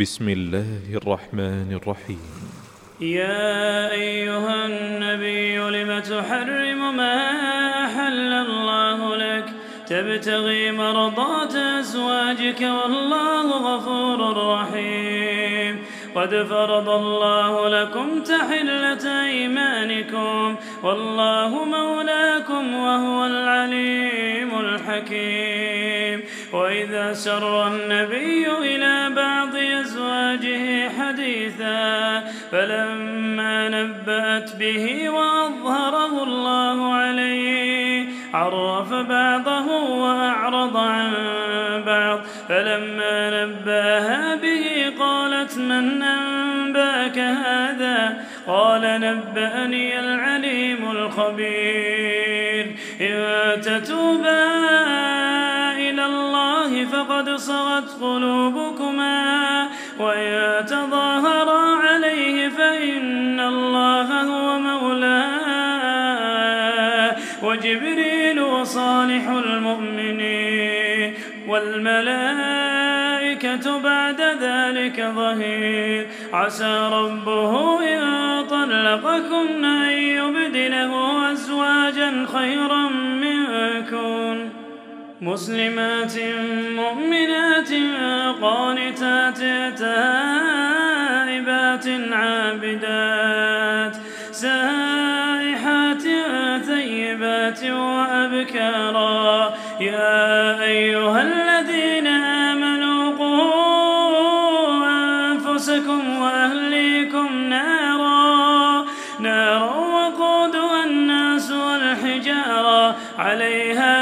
بسم الله الرحمن الرحيم. يا أيها النبي لم تحرم ما أحل الله لك؟ تبتغي مرضات أزواجك والله غفور رحيم. قد فرض الله لكم تحلة أيمانكم. والله مولاكم وهو العليم الحكيم. وإذا سر النبي إلى أزواجه حديثا فلما نبأت به وأظهره الله عليه عرف بعضه وأعرض عن بعض فلما نبأها به قالت من أنبأك هذا؟ قال نبأني العليم الخبير. إن تتوبا إلى الله فقد صغت قلوبكما. وإن تظاهرا عليه فإن الله هو مولاه وجبريل وصالح المؤمنين والملائكة بعد ذلك ظهير. عسى ربه إن طلقكن أن يبدله أزواجا خيرا منكن مسلمات مؤمنات قانتات تائبات عابدات سائحات ثيبات وأبكارا. يا أيها الذين آمنوا قوا أنفسكم وأهليكم نارا. نارا وقودها الناس والحجارة. عليها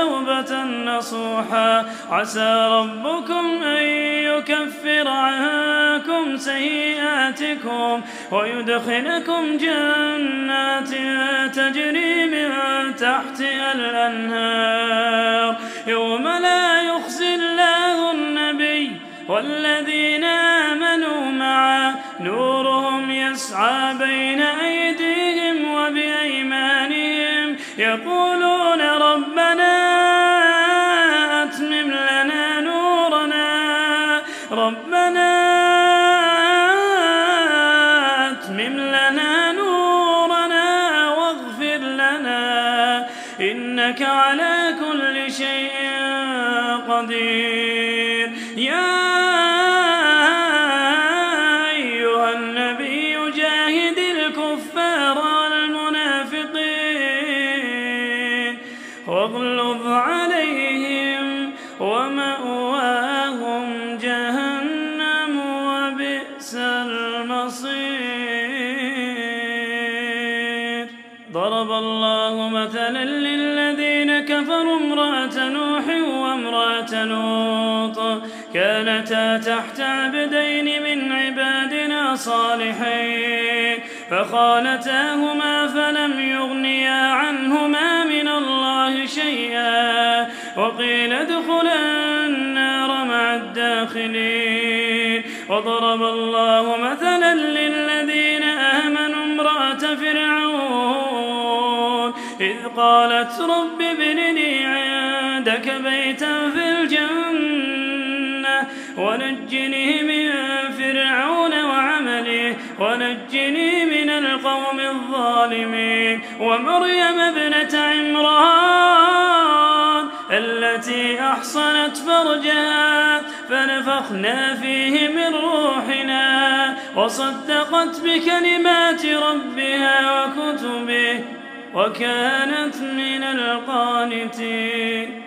توبة نصوحا. عسى ربكم أن يكفر عنكم سيئاتكم ويدخلكم جنات تجري من تحتها الأنهار. يوم لا يخزي الله النبي والذين آمنوا معه. نورهم يسعى بين أيديهم وبأيمانهم. يقولون ربنا قدير. يا أيها النبي جاهد الكفار والمنافقين. واغلظ عليهم ومأواهم جهنم وبئس المصير. ضرب الله مثلا لوط كانتا تحت عبدين من عبادنا صالحين فخانتاهما فلم يغنيا عنهما من الله شيئا وقيل ادخلا النار مع الداخلين. وضرب الله مثلا للذين آمنوا امرأة فرعون إذ قالت رب ابن لي عندك بيتا في الجنة ونجني من فرعون وعمله ونجني من القوم الظالمين ومريم ابنة عمران التي أحصنت فرجها فنفخنا فيه من روحنا وصدقت بكلمات ربها وكتبه وكانت من القانتين